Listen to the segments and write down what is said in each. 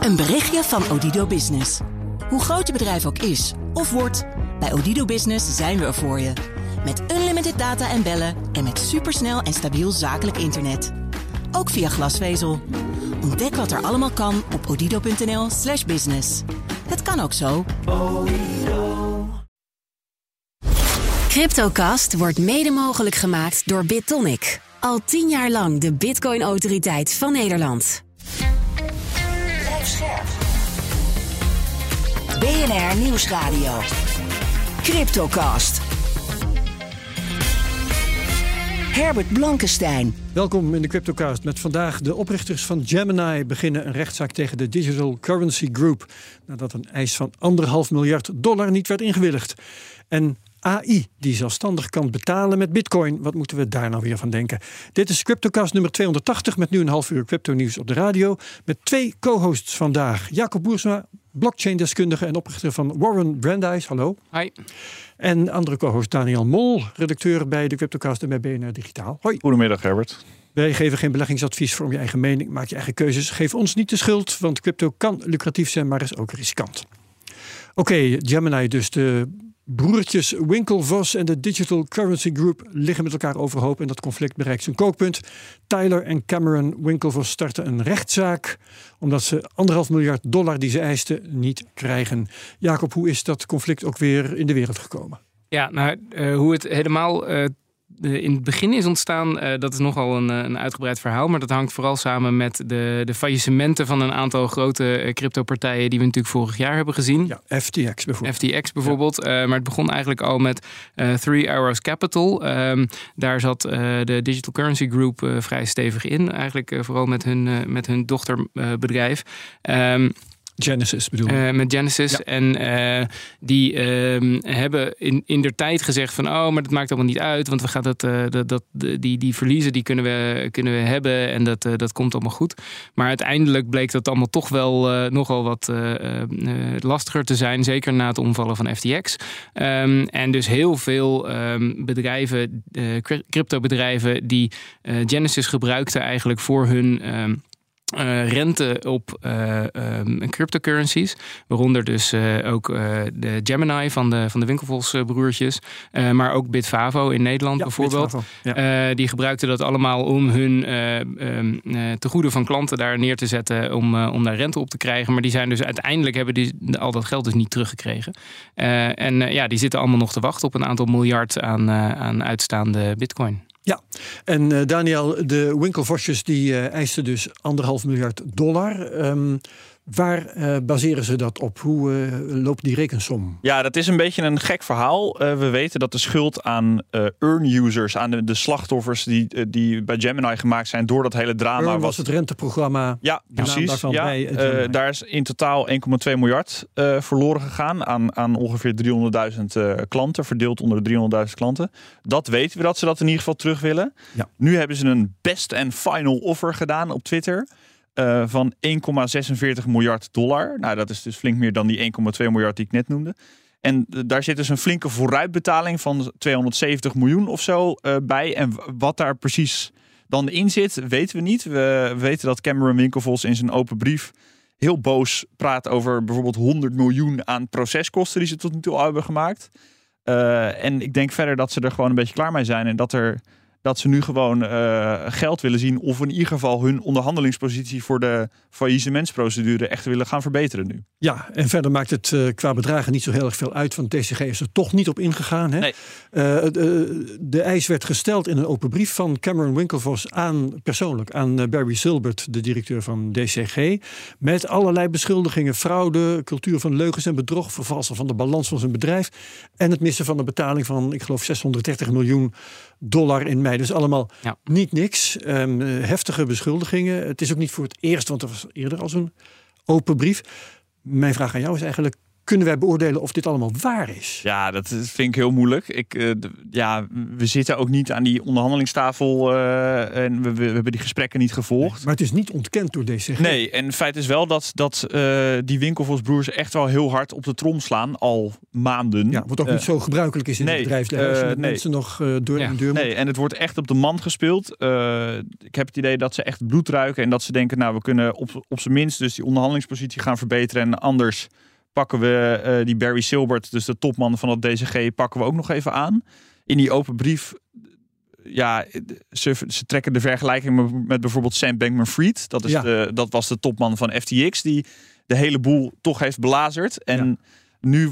Een berichtje van Odido Business. Hoe groot je bedrijf ook is of wordt, bij Odido Business zijn we er voor je. Met unlimited data en bellen en met supersnel en stabiel zakelijk internet. Ook via glasvezel. Ontdek wat er allemaal kan op odido.nl/slash business. Het kan ook zo. Cryptocast wordt mede mogelijk gemaakt door BitTonic. Al tien jaar lang de Bitcoin-autoriteit van Nederland. BNR Nieuwsradio. Cryptocast. Herbert Blankenstein. Welkom in de Cryptocast met vandaag de oprichters van Gemini beginnen een rechtszaak tegen de Digital Currency Group nadat een eis van anderhalf miljard dollar niet werd ingewilligd. En AI die zelfstandig kan betalen met bitcoin. Wat moeten we daar nou weer van denken? Dit is Cryptocast nummer 280 met nu een half uur crypto nieuws op de radio. Met twee co-hosts vandaag. Jacob Boersma, blockchain-deskundige en oprichter van Warren Brandeis. Hallo. Hi. En andere co-host Daniel Mol, redacteur bij de Cryptocast en bij BNR Digitaal. Hoi. Goedemiddag Herbert. Wij geven geen beleggingsadvies voor om je eigen mening. Maak je eigen keuzes. Geef ons niet de schuld, want crypto kan lucratief zijn, maar is ook riskant. Oké, Gemini dus. De broertjes Winklevoss en de Digital Currency Group liggen met elkaar overhoop en dat conflict bereikt zijn kookpunt. Tyler en Cameron Winklevoss starten een rechtszaak omdat ze anderhalf miljard dollar die ze eisten niet krijgen. Jacob, hoe is dat conflict ook weer in de wereld gekomen? Ja, nou, uh, hoe het helemaal uh, in het begin is ontstaan, uh, dat is nogal een, een, uitgebreid verhaal. Maar dat hangt vooral samen met de, de faillissementen van een aantal grote crypto-partijen die we natuurlijk vorig jaar hebben gezien. Ja, FTX bijvoorbeeld. FTX bijvoorbeeld. Ja. Uh, maar het begon eigenlijk al met uh, Three Arrows Capital. Um, daar zat de Digital Currency Group vrij stevig in. Eigenlijk vooral met hun, met hun dochterbedrijf. Um, Genesis bedoel uh, met Genesis. Ja. En uh, die uh, hebben in, in der tijd gezegd van... oh, maar dat maakt allemaal niet uit. Want we gaan dat, uh, dat, dat, die, die verliezen die kunnen we, kunnen we hebben. En dat, dat komt allemaal goed. Maar uiteindelijk bleek dat allemaal toch wel nogal wat lastiger te zijn. Zeker na het omvallen van FTX. Um, en dus heel veel um, bedrijven, crypto-bedrijven... die Genesis gebruikten eigenlijk voor hun... Um, uh, rente op uh, um, cryptocurrencies. Waaronder dus uh, ook de Gemini van de, van de Winkelvols broertjes. maar ook Bitfavo in Nederland ja, bijvoorbeeld. Ja. die gebruikten dat allemaal om hun um, tegoeden van klanten daar neer te zetten. Om, om daar rente op te krijgen. Maar die zijn dus uiteindelijk hebben die, al dat geld dus niet teruggekregen. en ja, die zitten allemaal nog te wachten op een aantal miljard aan, aan uitstaande bitcoin. Ja, en uh, Daniel, de winkelvosjes die uh, eisten dus anderhalf miljard dollar. Um, Waar uh, baseren ze dat op? Hoe uh, loopt die rekensom? Ja, dat is een beetje een gek verhaal. Uh, we weten dat de schuld aan earn-users, aan de, de, slachtoffers die, die bij Gemini gemaakt zijn door dat hele drama. Earn was het renteprogramma. Ja, precies. Ja, daar is in totaal 1,2 miljard verloren gegaan aan, aan ongeveer 300.000 klanten, verdeeld onder de 300.000 klanten. Dat weten we dat ze dat in ieder geval terug willen. Ja. Nu hebben ze een best and final offer gedaan op Twitter. Uh, van 1,46 miljard dollar. Nou, dat is dus flink meer dan die 1,2 miljard die ik net noemde. En uh, daar zit dus een flinke vooruitbetaling van 270 miljoen of zo uh, bij. En wat daar precies dan in zit, weten we niet. We weten dat Cameron Winkelvos in zijn open brief heel boos praat over bijvoorbeeld 100 miljoen aan proceskosten die ze tot nu toe hebben gemaakt. en ik denk verder dat ze er gewoon een beetje klaar mee zijn en dat er dat ze nu gewoon uh, geld willen zien of in ieder geval hun onderhandelingspositie voor de faillissementsprocedure echt willen gaan verbeteren nu. Ja, en verder maakt het uh, qua bedragen niet zo heel erg veel uit, want TCG is er toch niet op ingegaan. Hè? Nee. Uh, de, de eis werd gesteld in een open brief van Cameron Winklevoss aan persoonlijk aan Barry Silbert, de directeur van DCG, met allerlei beschuldigingen: fraude, cultuur van leugens en bedrog, vervalsen van de balans van zijn bedrijf en het missen van de betaling van, ik geloof, 630 miljoen dollar in mei. Dus allemaal ja. niet niks. Um, heftige beschuldigingen. Het is ook niet voor het eerst, want er was eerder al zo'n open brief. Mijn vraag aan jou is eigenlijk: kunnen wij beoordelen of dit allemaal waar is? Ja, dat vind ik heel moeilijk. Ik, uh, ja, we zitten ook niet aan die onderhandelingstafel uh, en we, we, hebben die gesprekken niet gevolgd. maar het is niet ontkend door DCG. Nee, en het feit is wel dat, dat uh, die winkelvolsbroers echt wel heel hard op de trom slaan, al maanden. Ja, wat ook niet zo gebruikelijk is in nee, het bedrijfsleven. nee. mensen nog door ja. en deur Nee, en het wordt echt op de man gespeeld. ik heb het idee dat ze echt bloed ruiken en dat ze denken, nou, we kunnen op, op zijn minst dus die onderhandelingspositie gaan verbeteren en anders pakken we uh, die Barry Silbert, dus de topman van het DCG, pakken we ook nog even aan. In die open brief, ja, ze, ze trekken de vergelijking met bijvoorbeeld Sam Bankman-Fried. Dat, is Ja. de, dat was de topman van FTX, die de hele boel toch heeft belazerd. En Ja. Nu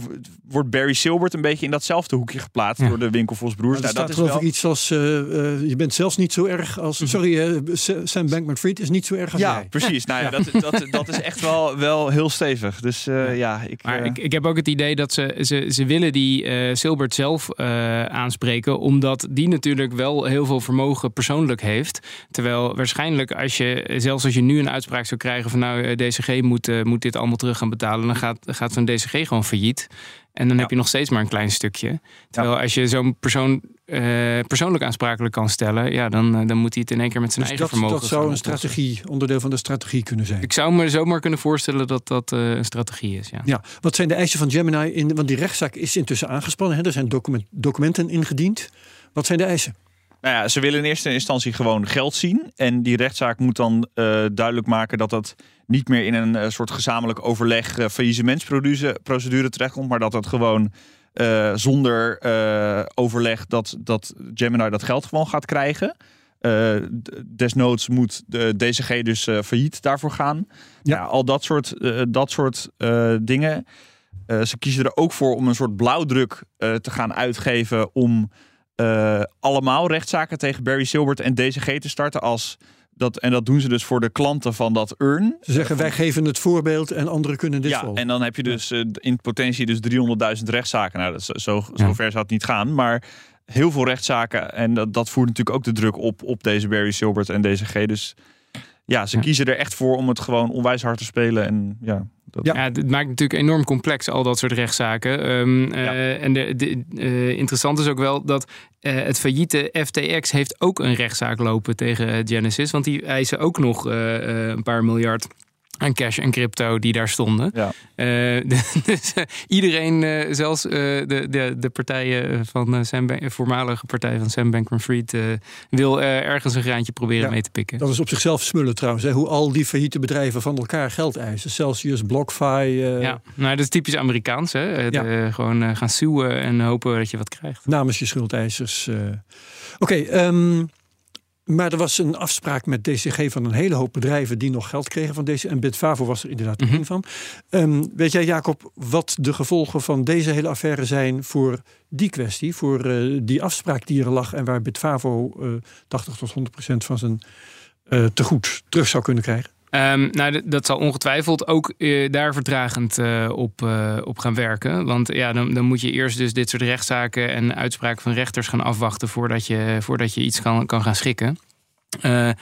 wordt Barry Silbert een beetje in datzelfde hoekje geplaatst Ja. door de winkelvolsbroers. Nou, dat is geloof wel... ik iets als, eh, eh, je bent zelfs niet zo erg als, sorry, eh, S- Sam Bankman-Fried is niet zo erg als Ja, jij. precies. Nou ja, dat, dat, dat is echt wel, wel heel stevig. Dus eh, ja, ik... Maar ik, ik heb ook het idee dat ze, ze, ze willen die eh Silbert zelf eh, aanspreken. Omdat die natuurlijk wel heel veel vermogen persoonlijk heeft. Terwijl waarschijnlijk als je, zelfs als je nu een uitspraak zou krijgen van nou, DCG moet, moet dit allemaal terug gaan betalen. Dan gaat, gaat zo'n DCG gewoon failliet. En dan heb je nog steeds maar een klein stukje. Terwijl als je zo'n persoon eh, persoonlijk aansprakelijk kan stellen, ja, dan, eh, dan moet hij het in één keer met zijn Dus eigen dat, vermogen dat zou een strategie, onderdeel van de strategie kunnen zijn. Ik zou me zomaar kunnen voorstellen dat dat eh, een strategie is. Ja. Ja, wat zijn de eisen van Gemini? In, want die rechtszaak is intussen aangespannen. Hè? Er zijn document, documenten ingediend. Wat zijn de eisen? Nou ja, ze willen in eerste instantie gewoon geld zien. En die rechtszaak moet dan eh, duidelijk maken dat dat niet meer in een eh, soort gezamenlijk overleg uh, faillissementsprocedure terechtkomt. Maar dat het gewoon eh, zonder eh, overleg dat, dat Gemini dat geld gewoon gaat krijgen. Eh, d- desnoods moet de DCG dus eh, failliet daarvoor gaan. Ja. Ja. al dat soort, eh, dat soort eh, dingen. Eh, ze kiezen er ook voor om een soort blauwdruk eh, te gaan uitgeven om eh, allemaal rechtszaken tegen Barry Silbert en DCG te starten als dat en dat doen ze dus voor de klanten van dat urn. Ze zeggen wij geven het voorbeeld en anderen kunnen dit ja, volgen. en dan heb je dus eh, in potentie dus 300.000 rechtszaken. Nou, dat is, zo, Ja. zo ver zou het niet gaan, maar heel veel rechtszaken en dat, dat voert natuurlijk ook de druk op op deze Barry Silbert en DCG. Dus ja, ze Ja. kiezen er echt voor om het gewoon onwijs hard te spelen en ja. Dat, Ja. Ja, het maakt natuurlijk enorm complex, al dat soort rechtszaken. Ehm, eh, En de, de, eh, interessant is ook wel dat eh, het failliete FTX heeft ook een rechtszaak lopen tegen Genesis. Want die eisen ook nog eh, eh, een paar miljard aan cash en crypto die daar stonden. Ja. Eh, dus eh, iedereen, eh, zelfs eh, de, de, de partijen van eh, Sam Ban- voormalige partij van Sam Bankman-Fried, wil eh, ergens een graantje proberen Ja. mee te pikken. Dat is op zichzelf smullen trouwens. Hè? Hoe al die failliete bedrijven van elkaar geld eisen. Celsius, BlockFi. eh, Ja, nou, dat is typisch Amerikaans. Hè? Het, Ja. eh, gewoon eh, gaan suwen en hopen dat je wat krijgt. namens je schuldeisers. eh. Oké, ehm, maar er was een afspraak met DCG van een hele hoop bedrijven die nog geld kregen van deze. En Bitfavo was er inderdaad Mhm. één van. Ehm, weet jij, Jacob, wat de gevolgen van deze hele affaire zijn voor die kwestie? Voor eh, die afspraak die er lag en waar Bitfavo eh 80 tot 100 procent van zijn eh tegoed terug zou kunnen krijgen? Ehm, nou, dat zal ongetwijfeld ook eh, daar vertragend eh, op, eh, op gaan werken. Want ja, dan, dan moet je eerst dus dit soort rechtszaken en uitspraken van rechters gaan afwachten voordat je, voordat je iets kan, kan gaan schikken. Eh, eh,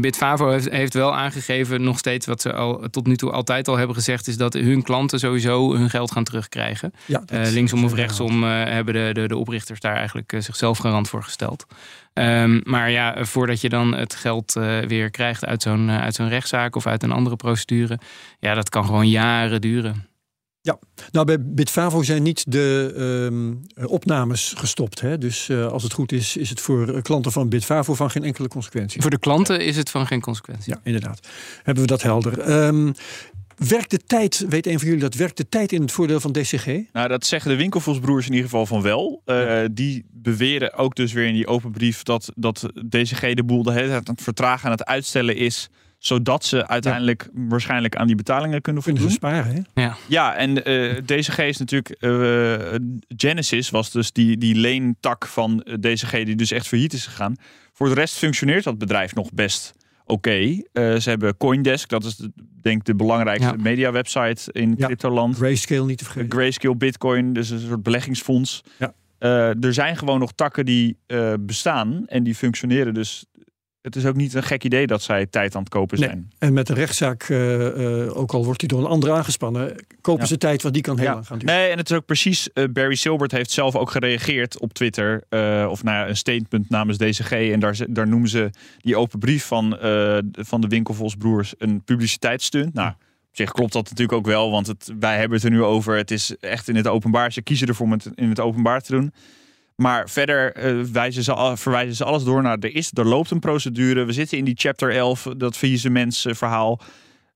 Bitfavo heeft, heeft wel aangegeven, nog steeds wat ze al tot nu toe altijd al hebben gezegd, is dat hun klanten sowieso hun geld gaan terugkrijgen. Ja, Eh, linksom of rechtsom hebben de, de, de oprichters daar eigenlijk zichzelf garant voor gesteld. Ehm, maar ja, voordat je dan het geld weer krijgt uit zo'n uit zo'n rechtszaak of uit een andere procedure, ja, dat kan gewoon jaren duren. Nou, bij Bitfavo zijn niet de ehm, opnames gestopt. Hè? Dus eh, als het goed is, is het voor eh, klanten van Bitfavo van geen enkele consequentie. Voor de klanten is het van geen consequentie. Ja, inderdaad. Hebben we dat helder. Ehm, werkt de tijd, weet een van jullie dat, werkt de tijd in het voordeel van DCG? Nou, dat zeggen de winkelvolsbroers in ieder geval van wel. Eh, Die beweren ook dus weer in die open brief dat, dat DCG de boel de hele tijd aan het vertragen, aan het uitstellen is. Zodat ze uiteindelijk waarschijnlijk aan die betalingen kunnen Kunnen ze voldoen. sparen, hè? Ja, en eh, DCG is natuurlijk. eh, Genesis was dus die, die leentak van eh, DCG, die dus echt failliet is gegaan. Voor de rest functioneert dat bedrijf nog best oké. Eh, ze hebben Coindesk, dat is de, denk ik de belangrijkste Ja. media-website in Ja. cryptoland. Grayscale niet te vergeten. Grayscale Bitcoin, dus een soort beleggingsfonds. Ja. Eh, er zijn gewoon nog takken die eh, bestaan en die functioneren dus het is ook niet een gek idee dat zij tijd aan het kopen Nee. zijn. En met een rechtszaak, eh, eh, ook al wordt die door een ander aangespannen, kopen Ja. ze tijd, want die kan heel Ja. lang gaan duren. Nee, en het is ook precies. eh, Barry Silbert heeft zelf ook gereageerd op Twitter. of nou ja, een statement namens DCG. En daar, daar noemen ze die open brief van, van de Winkelvolsbroers een publiciteitsstunt. Nou, op zich klopt dat natuurlijk ook wel. Want het, wij hebben het er nu over. Het is echt in het openbaar. Ze kiezen ervoor om het in het openbaar te doen. Maar verder eh, wijzen ze, al- verwijzen ze alles door naar er is, er loopt een procedure. We zitten in die chapter 11, dat faillissement verhaal.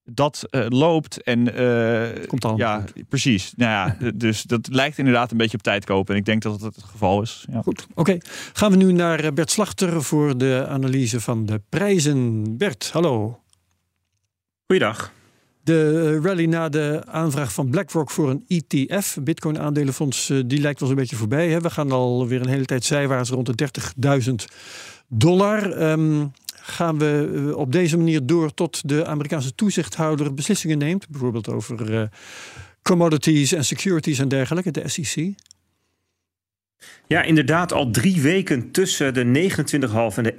Dat eh, loopt en eh, Komt allemaal ja, precies. Nou ja, dus dat lijkt inderdaad een beetje op tijd kopen. En ik denk dat het het geval is. Ja. Goed, oké. Gaan we nu naar Bert Slachter voor de analyse van de prijzen. Bert, hallo. Goeiedag. De eh, rally na de aanvraag van BlackRock voor een ETF, Bitcoin aandelenfonds, eh, die lijkt wel een beetje voorbij. Hè? We gaan alweer een hele tijd zijwaarts rond de 30.000 dollar. Ehm, gaan we eh, op deze manier door tot de Amerikaanse toezichthouder beslissingen neemt, bijvoorbeeld over commodities en securities en dergelijke, de SEC? Ja, inderdaad, al drie weken tussen de 29,5 en de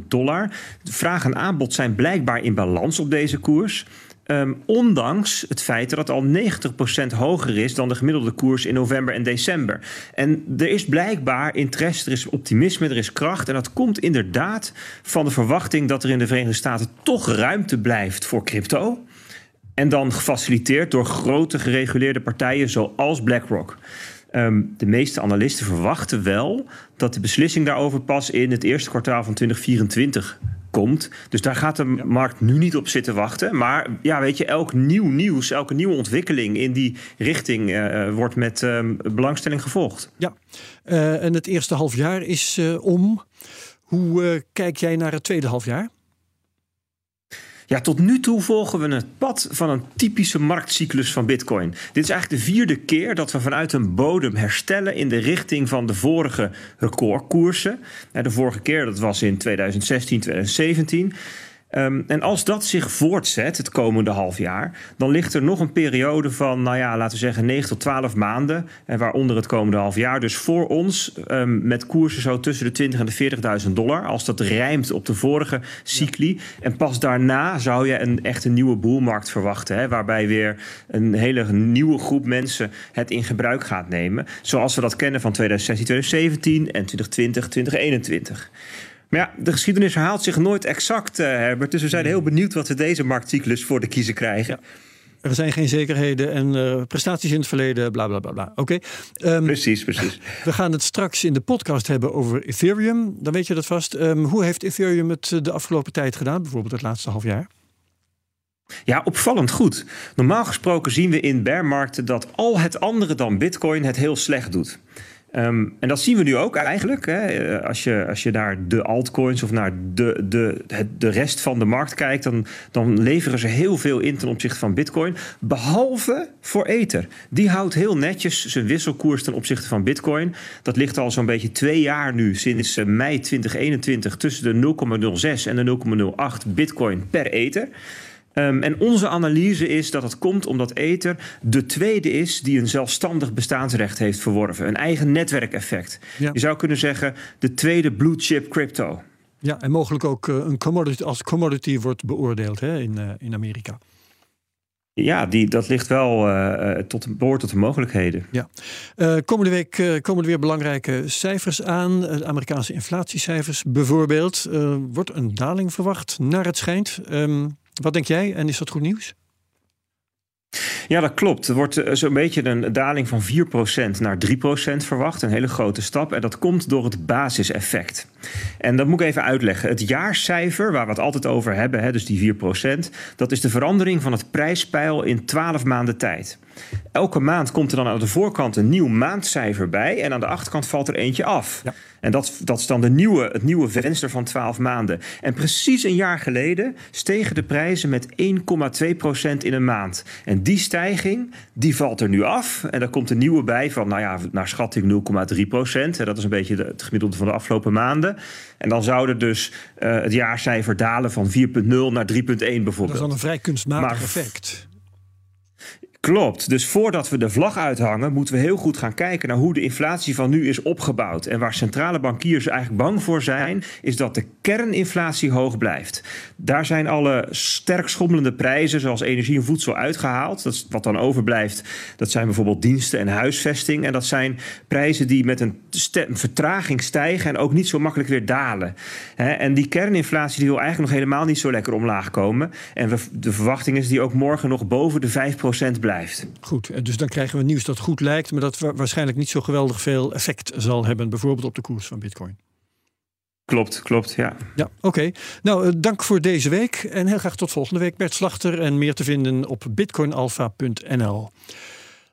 31.500 dollar. Vraag en aanbod zijn blijkbaar in balans op deze koers. Ehm, ondanks het feit dat het al 90% hoger is dan de gemiddelde koers in november en december. En er is blijkbaar interesse, er is optimisme, er is kracht. En dat komt inderdaad van de verwachting dat er in de Verenigde Staten toch ruimte blijft voor crypto. En dan gefaciliteerd door grote gereguleerde partijen zoals BlackRock. Ehm, de meeste analisten verwachten wel dat de beslissing daarover pas in het eerste kwartaal van 2024 komt. Dus daar gaat de markt nu niet op zitten wachten. Maar ja, weet je, elk nieuw nieuws, elke nieuwe ontwikkeling in die richting eh, wordt met ehm, belangstelling gevolgd. Ja, Eh, en het eerste half jaar is eh, om. Hoe eh, kijk jij naar het tweede half jaar? Ja, tot nu toe volgen we het pad van een typische marktcyclus van Bitcoin. Dit is eigenlijk de vierde keer dat we vanuit een bodem herstellen in de richting van de vorige recordkoersen. De vorige keer, dat was in 2016, 2017. Ehm, en als dat zich voortzet het komende half jaar, dan ligt er nog een periode van, nou ja, laten we zeggen 9 tot 12 maanden, en waaronder het komende half jaar. Dus voor ons ehm, met koersen zo tussen de 20 en de 40.000 dollar, als dat rijmt op de vorige cycli. En pas daarna zou je een echt een nieuwe boelmarkt verwachten, hè, waarbij weer een hele nieuwe groep mensen het in gebruik gaat nemen, zoals we dat kennen van 2016, 2017 en 2020, 2021. Maar ja, de geschiedenis herhaalt zich nooit exact, eh, Herbert. Dus we zijn heel benieuwd wat we deze marktcyclus voor de kiezer krijgen. Er zijn geen zekerheden en eh, prestaties in het verleden, bla bla bla. bla. Oké. Ehm, Precies, precies. we gaan het straks in de podcast hebben over Ethereum. Dan weet je dat vast. Ehm, hoe heeft Ethereum het eh, de afgelopen tijd gedaan? Bijvoorbeeld het laatste half jaar? Ja, opvallend goed. Normaal gesproken zien we in bearmarkten dat al het andere dan Bitcoin het heel slecht doet. Ehm, en dat zien we nu ook eigenlijk. Hè. Eh, Als, je, als je naar de altcoins of naar de, de, de rest van de markt kijkt, dan, dan leveren ze heel veel in ten opzichte van Bitcoin. Behalve voor Ether. Die houdt heel netjes zijn wisselkoers ten opzichte van Bitcoin. Dat ligt al zo'n beetje twee jaar nu, sinds eh, mei 2021, tussen de 0,06 en de 0,08 Bitcoin per Ether. Um, en onze analyse is dat het komt omdat Ether de tweede is die een zelfstandig bestaansrecht heeft verworven. Een eigen netwerkeffect. Ja. Je zou kunnen zeggen de tweede blue chip crypto. Ja, en mogelijk ook eh, een commodity, als commodity wordt beoordeeld hè, in, eh, in Amerika. Ja, die, dat ligt wel uh, tot, behoort tot de mogelijkheden. Ja. Uh, komende week uh, komen er weer belangrijke cijfers aan. De Amerikaanse inflatiecijfers bijvoorbeeld. Wordt een daling verwacht, naar het schijnt. Um, wat denk jij en is dat goed nieuws? Ja, dat klopt. Er wordt zo'n beetje een daling van 4% naar 3% verwacht. Een hele grote stap. En dat komt door het basiseffect. En dat moet ik even uitleggen. Het jaarcijfer, waar we het altijd over hebben, hè, dus die 4%, dat is de verandering van het prijspeil in 12 maanden tijd. Elke maand komt er dan aan de voorkant een nieuw maandcijfer bij. En aan de achterkant valt er eentje af. Ja. En dat, dat is dan de nieuwe, het nieuwe venster van 12 maanden. En precies een jaar geleden stegen de prijzen met 1,2% in een maand. En die stijging, die valt er nu af. En daar komt een nieuwe bij van, nou ja, naar schatting 0,3%. Dat is een beetje het gemiddelde van de afgelopen maanden. En dan zou dus uh, het jaarcijfer dalen van 4,0 naar 3,1 bijvoorbeeld. Dat is dan een vrij kunstmatig maar, effect. Klopt. Dus voordat we de vlag uithangen, moeten we heel goed gaan kijken naar hoe de inflatie van nu is opgebouwd. En waar centrale bankiers eigenlijk bang voor zijn, is dat de kerninflatie hoog blijft. Daar zijn alle sterk schommelende prijzen, zoals energie en voedsel, uitgehaald. Dat wat dan overblijft, dat zijn bijvoorbeeld diensten en huisvesting. En dat zijn prijzen die met een, vertraging stijgen en ook niet zo makkelijk weer dalen. En die kerninflatie die wil eigenlijk nog helemaal niet zo lekker omlaag komen. En de verwachting is die ook morgen nog boven de 5% blijft. Goed, dus dan krijgen we nieuws dat goed lijkt, maar dat waarschijnlijk niet zo geweldig veel effect zal hebben, bijvoorbeeld op de koers van Bitcoin. Klopt, klopt, ja. Ja, oké. Nou, eh, dank voor deze week en heel graag tot volgende week. Bert Slachter en meer te vinden op bitcoinalpha.nl.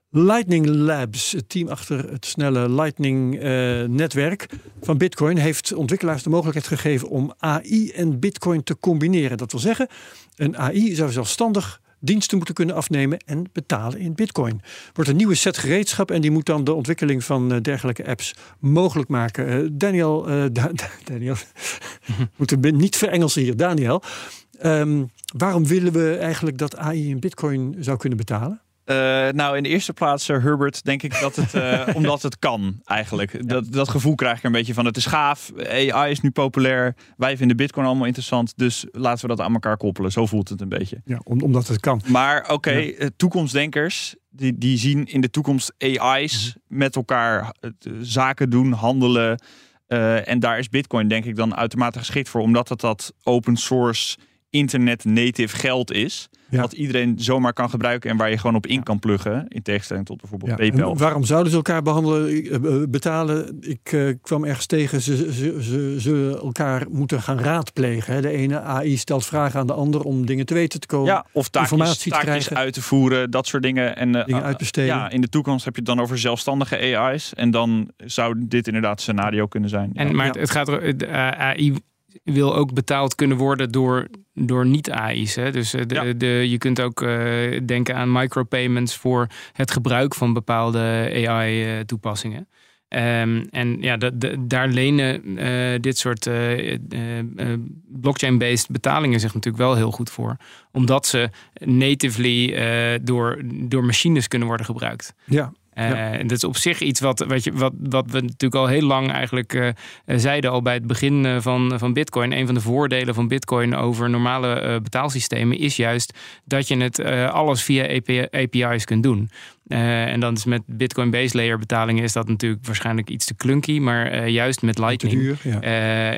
Lightning Labs, het team achter het snelle Lightning-netwerk eh, van Bitcoin, heeft ontwikkelaars de mogelijkheid gegeven om AI en Bitcoin te combineren. Dat wil zeggen, een AI zou zelfstandig diensten moeten kunnen afnemen en betalen in bitcoin. Wordt een nieuwe set gereedschap en die moet dan de ontwikkeling van eh, dergelijke apps mogelijk maken. Uh, Daniel, uh, da Daniel, moeten niet verengelsen hier, Daniel. Um, waarom willen we eigenlijk dat AI in bitcoin zou kunnen betalen? Uh, nou, in de eerste plaats, uh, Herbert, denk ik dat het, uh, omdat het kan eigenlijk. Dat, dat gevoel krijg ik een beetje van, het is gaaf, AI is nu populair, wij vinden Bitcoin allemaal interessant, dus laten we dat aan elkaar koppelen. Zo voelt het een beetje. Ja, omdat het kan. Maar oké, okay, toekomstdenkers, die, die zien in de toekomst AI's mhm. met elkaar zaken doen, handelen. en daar is Bitcoin denk ik dan uitermate geschikt voor, omdat het dat open source internet native geld is. Ja. Wat iedereen zomaar kan gebruiken en waar je gewoon op in kan pluggen. In tegenstelling tot bijvoorbeeld PayPal. waarom zouden ze elkaar behandelen, eh, eh, betalen? Ik uh, kwam ergens tegen, ze, ze, ze, ze, elkaar moeten gaan raadplegen. De ene AI stelt vragen aan de ander om dingen te weten te komen. Ja, of taakjes, informatie te krijgen. uit te voeren, dat soort dingen. En, uh, dingen uitbesteden. Ja, in de toekomst heb je het dan over zelfstandige AI's. En dan zou dit inderdaad een scenario kunnen zijn. En, Maar het gaat er, AI wil ook betaald kunnen worden door, door niet-AI's. Dus eh, de, de, je kunt ook uh, denken aan micropayments voor het gebruik van bepaalde AI-toepassingen. Um, en ja, de, daar lenen uh, dit soort uh, blockchain-based betalingen zich natuurlijk wel heel goed voor. Omdat ze natively door, door machines kunnen worden gebruikt. Ja, uh, dat is op zich iets wat, wat, je, wat, wat we natuurlijk al heel lang eigenlijk uh, zeiden, al bij het begin van, van Bitcoin. Een van de voordelen van Bitcoin over normale uh, betaalsystemen is juist dat je het alles via API's kunt doen. en dan is met Bitcoin base layer betalingen is dat natuurlijk waarschijnlijk iets te clunky. Maar juist met Lightning duur, ja.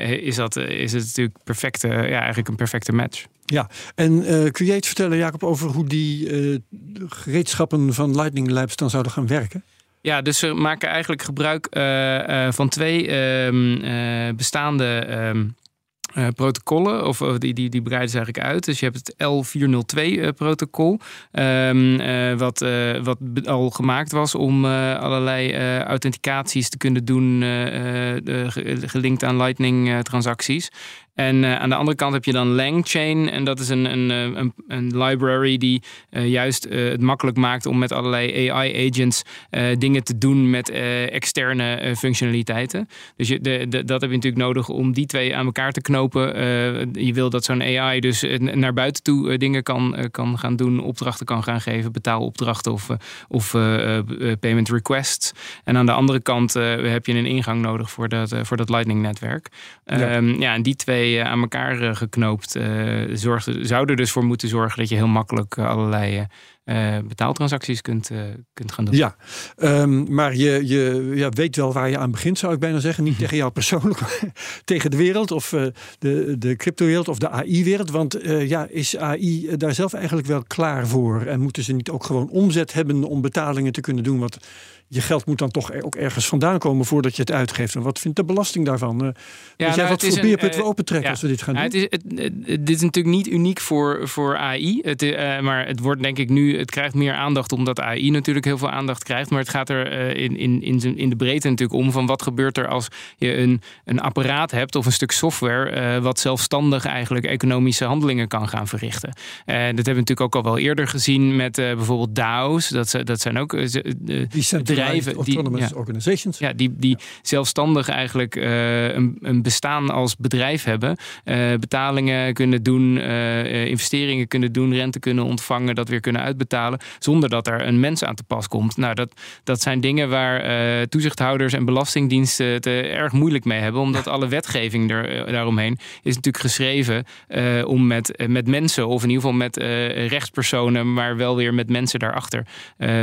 is, dat, is het natuurlijk perfecte, ja, eigenlijk een perfecte match. Ja, en uh, kun jij iets vertellen, Jacob, over hoe die uh, gereedschappen van Lightning Labs dan zouden gaan werken? Ja, dus ze maken eigenlijk gebruik uh, van twee ehm, bestaande uh, protocollen, of die, die, die breiden ze eigenlijk uit. Dus je hebt het L402-protocol, uh, um, wat, wat al gemaakt was om allerlei authenticaties te kunnen doen, gelinkt aan Lightning-transacties. En uh, aan de andere kant heb je dan LangChain. En dat is een, een, eh, een, een library die uh, juist uh, het makkelijk maakt om met allerlei AI-agents dingen te doen met externe functionaliteiten. Dus je, de, de, dat heb je natuurlijk nodig om die twee aan elkaar te knopen. je wil dat zo'n AI dus naar buiten toe dingen kan, kan gaan doen, opdrachten kan gaan geven, betaalopdrachten of, of payment requests. En aan de andere kant heb je een ingang nodig voor dat, voor dat Lightning-netwerk. Ja. Ja, en die twee eh, aan elkaar eh, geknoopt uh, zorgde, zou er dus voor moeten zorgen dat je heel makkelijk allerlei betaaltransacties kunt, kunt gaan doen. Ja, um, maar je, je ja, weet wel waar je aan begint, zou ik bijna zeggen. Niet tegen jou persoonlijk, tegen de wereld of de, de crypto-wereld of de AI-wereld. Want ja, is AI daar zelf eigenlijk wel klaar voor? En moeten ze niet ook gewoon omzet hebben om betalingen te kunnen doen? Wat je geld moet dan toch ook ergens vandaan komen voordat je het uitgeeft. En wat vindt de belasting daarvan? Uh, ja, jij nou, wat voor beerput we uh, opentrekken als we dit gaan doen? Het is, het, dit is natuurlijk niet uniek voor, voor AI. Het, uh, maar het wordt denk ik nu, het krijgt meer aandacht omdat AI natuurlijk heel veel aandacht krijgt. Maar het gaat er in, in, in, in de breedte natuurlijk om van wat gebeurt er als je een, een apparaat hebt of een stuk software wat zelfstandig eigenlijk economische handelingen kan gaan verrichten. dat hebben we natuurlijk ook al wel eerder gezien met bijvoorbeeld DAO's. Dat, dat zijn ook bedrijven bedrijven. die, ja, organizations. Ja, die, die zelfstandig eigenlijk uh, een, een, bestaan als bedrijf hebben. Uh, betalingen kunnen doen, uh, investeringen kunnen doen, rente kunnen ontvangen, dat weer kunnen uitbetalen betalen. Zonder dat er een mens aan te pas komt. Nou, dat, dat zijn dingen waar toezichthouders en belastingdiensten het erg moeilijk mee hebben. Omdat alle wetgeving er, daaromheen is natuurlijk geschreven om met, met mensen, of in ieder geval met rechtspersonen, maar wel weer met mensen daarachter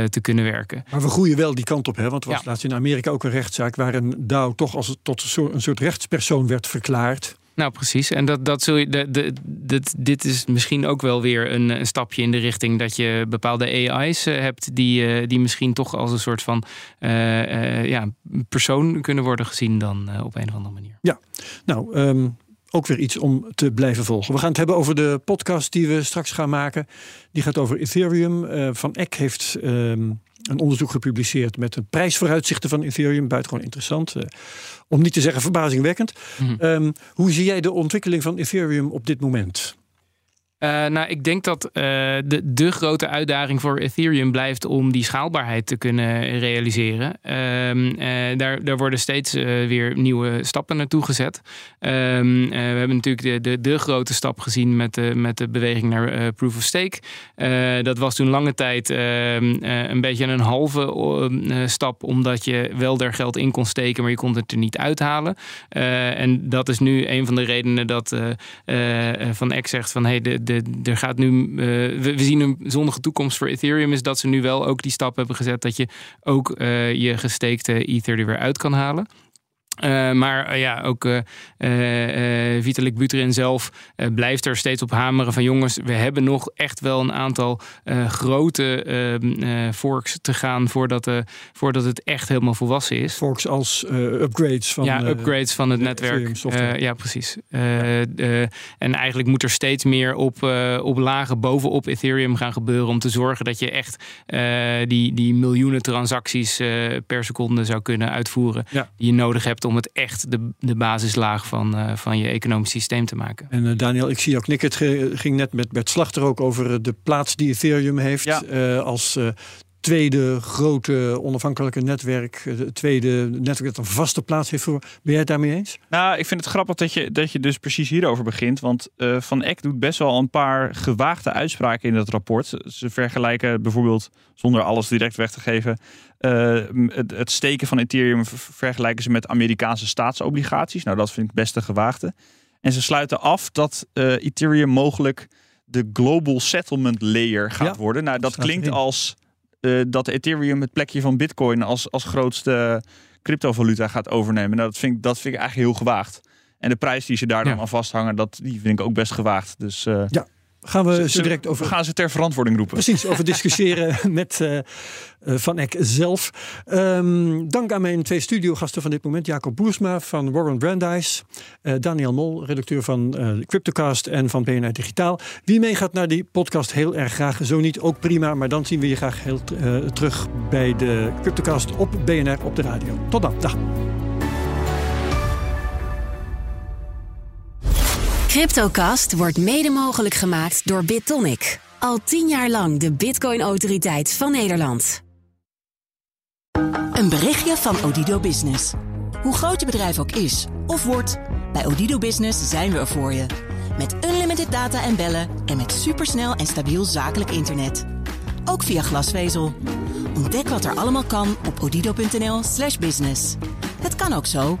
te kunnen werken. Maar we groeien wel die kant op, hè? Want er was ja. laatst in Amerika ook een rechtszaak waar een DAO toch als tot een soort rechtspersoon werd verklaard. Nou, precies. En dat, dat zul je, de, de, dit, dit is misschien ook wel weer een, een, stapje in de richting dat je bepaalde AI's eh, hebt die, uh, die misschien toch als een soort van uh, ja, persoon kunnen worden gezien dan op een of andere manier. Ja, nou, um, ook weer iets om te blijven volgen. We gaan het hebben over de podcast die we straks gaan maken. Die gaat over Ethereum. Van Eck heeft. Um, een onderzoek gepubliceerd met een prijsvooruitzichten van Ethereum. Buitengewoon interessant. Uh, om niet te zeggen verbazingwekkend. Mm um, hoe zie jij de ontwikkeling van Ethereum op dit moment? Uh, nou, ik denk dat uh, de, de grote uitdaging voor Ethereum blijft om die schaalbaarheid te kunnen realiseren. Um, uh, daar, daar worden steeds weer nieuwe stappen naartoe gezet. Um, we hebben natuurlijk de, de, grote stap gezien met de, met de beweging naar Proof of Stake. dat was toen lange tijd ehm, een beetje een halve stap, omdat je wel er geld in kon steken, maar je kon het er niet uithalen. en dat is nu een van de redenen dat Van Eck zegt van hey, de er gaat nu, uh, we, zien een zonnige toekomst voor Ethereum, is dat ze nu wel ook die stap hebben gezet dat je ook uh, je gesteekte Ether er weer uit kan halen. Uh, maar uh, ja, ook uh, Vitalik Buterin zelf blijft er steeds op hameren van jongens, we hebben nog echt wel een aantal grote ehm, forks te gaan voordat, voordat het echt helemaal volwassen is. Forks als upgrades van Ja, upgrades van het netwerk. ja, precies. en eigenlijk moet er steeds meer op, op lagen bovenop Ethereum gaan gebeuren om te zorgen dat je echt die, die miljoenen transacties per seconde zou kunnen uitvoeren die je nodig hebt om het echt de, de basislaag van, uh, van je economisch systeem te maken. En uh, Daniel, ik zie ook knikken. Het ging net met Bert Slachter ook over de plaats die Ethereum heeft ja. uh, als tweede grote onafhankelijke netwerk. Het tweede netwerk dat een vaste plaats heeft voor. Ben jij het daarmee eens? Nou, ik vind het grappig dat je, dat je dus precies hierover begint. Want uh, Van Eck doet best wel een paar gewaagde uitspraken in dat rapport. Ze vergelijken bijvoorbeeld, zonder alles direct weg te geven, uh, het, het, steken van Ethereum vergelijken ze met Amerikaanse staatsobligaties. Nou, dat vind ik best een gewaagde. En ze sluiten af dat uh, Ethereum mogelijk de global settlement layer gaat ja, worden. Nou, dat klinkt als uh, dat Ethereum het plekje van Bitcoin als, als grootste cryptovaluta gaat overnemen. Nou, dat vind, ik, dat vind ik eigenlijk heel gewaagd. En de prijs die ze daar dan aan vasthangen, dat, die vind ik ook best gewaagd. Dus, uh, ja, gaan we ze, direct over. gaan ze ter verantwoording roepen. Precies, over discussiëren met uh, Van Eck zelf. Um, dank aan mijn twee studiogasten van dit moment: Jacob Boersma van Warren Brandeis, uh, Daniel Mol, redacteur van uh, Cryptocast en van BNR Digitaal. Wie meegaat naar die podcast, heel erg graag. Zo niet, ook prima. Maar dan zien we je graag heel terug bij de Cryptocast op BNR op de radio. Tot dan. Dag. Cryptocast wordt mede mogelijk gemaakt door BitTonic. Al tien jaar lang de Bitcoin-autoriteit van Nederland. Een berichtje van Odido Business. Hoe groot je bedrijf ook is of wordt, bij Odido Business zijn we er voor je. Met unlimited data en bellen en met supersnel en stabiel zakelijk internet. Ook via glasvezel. Ontdek wat er allemaal kan op odido.nl/slash business. Het kan ook zo.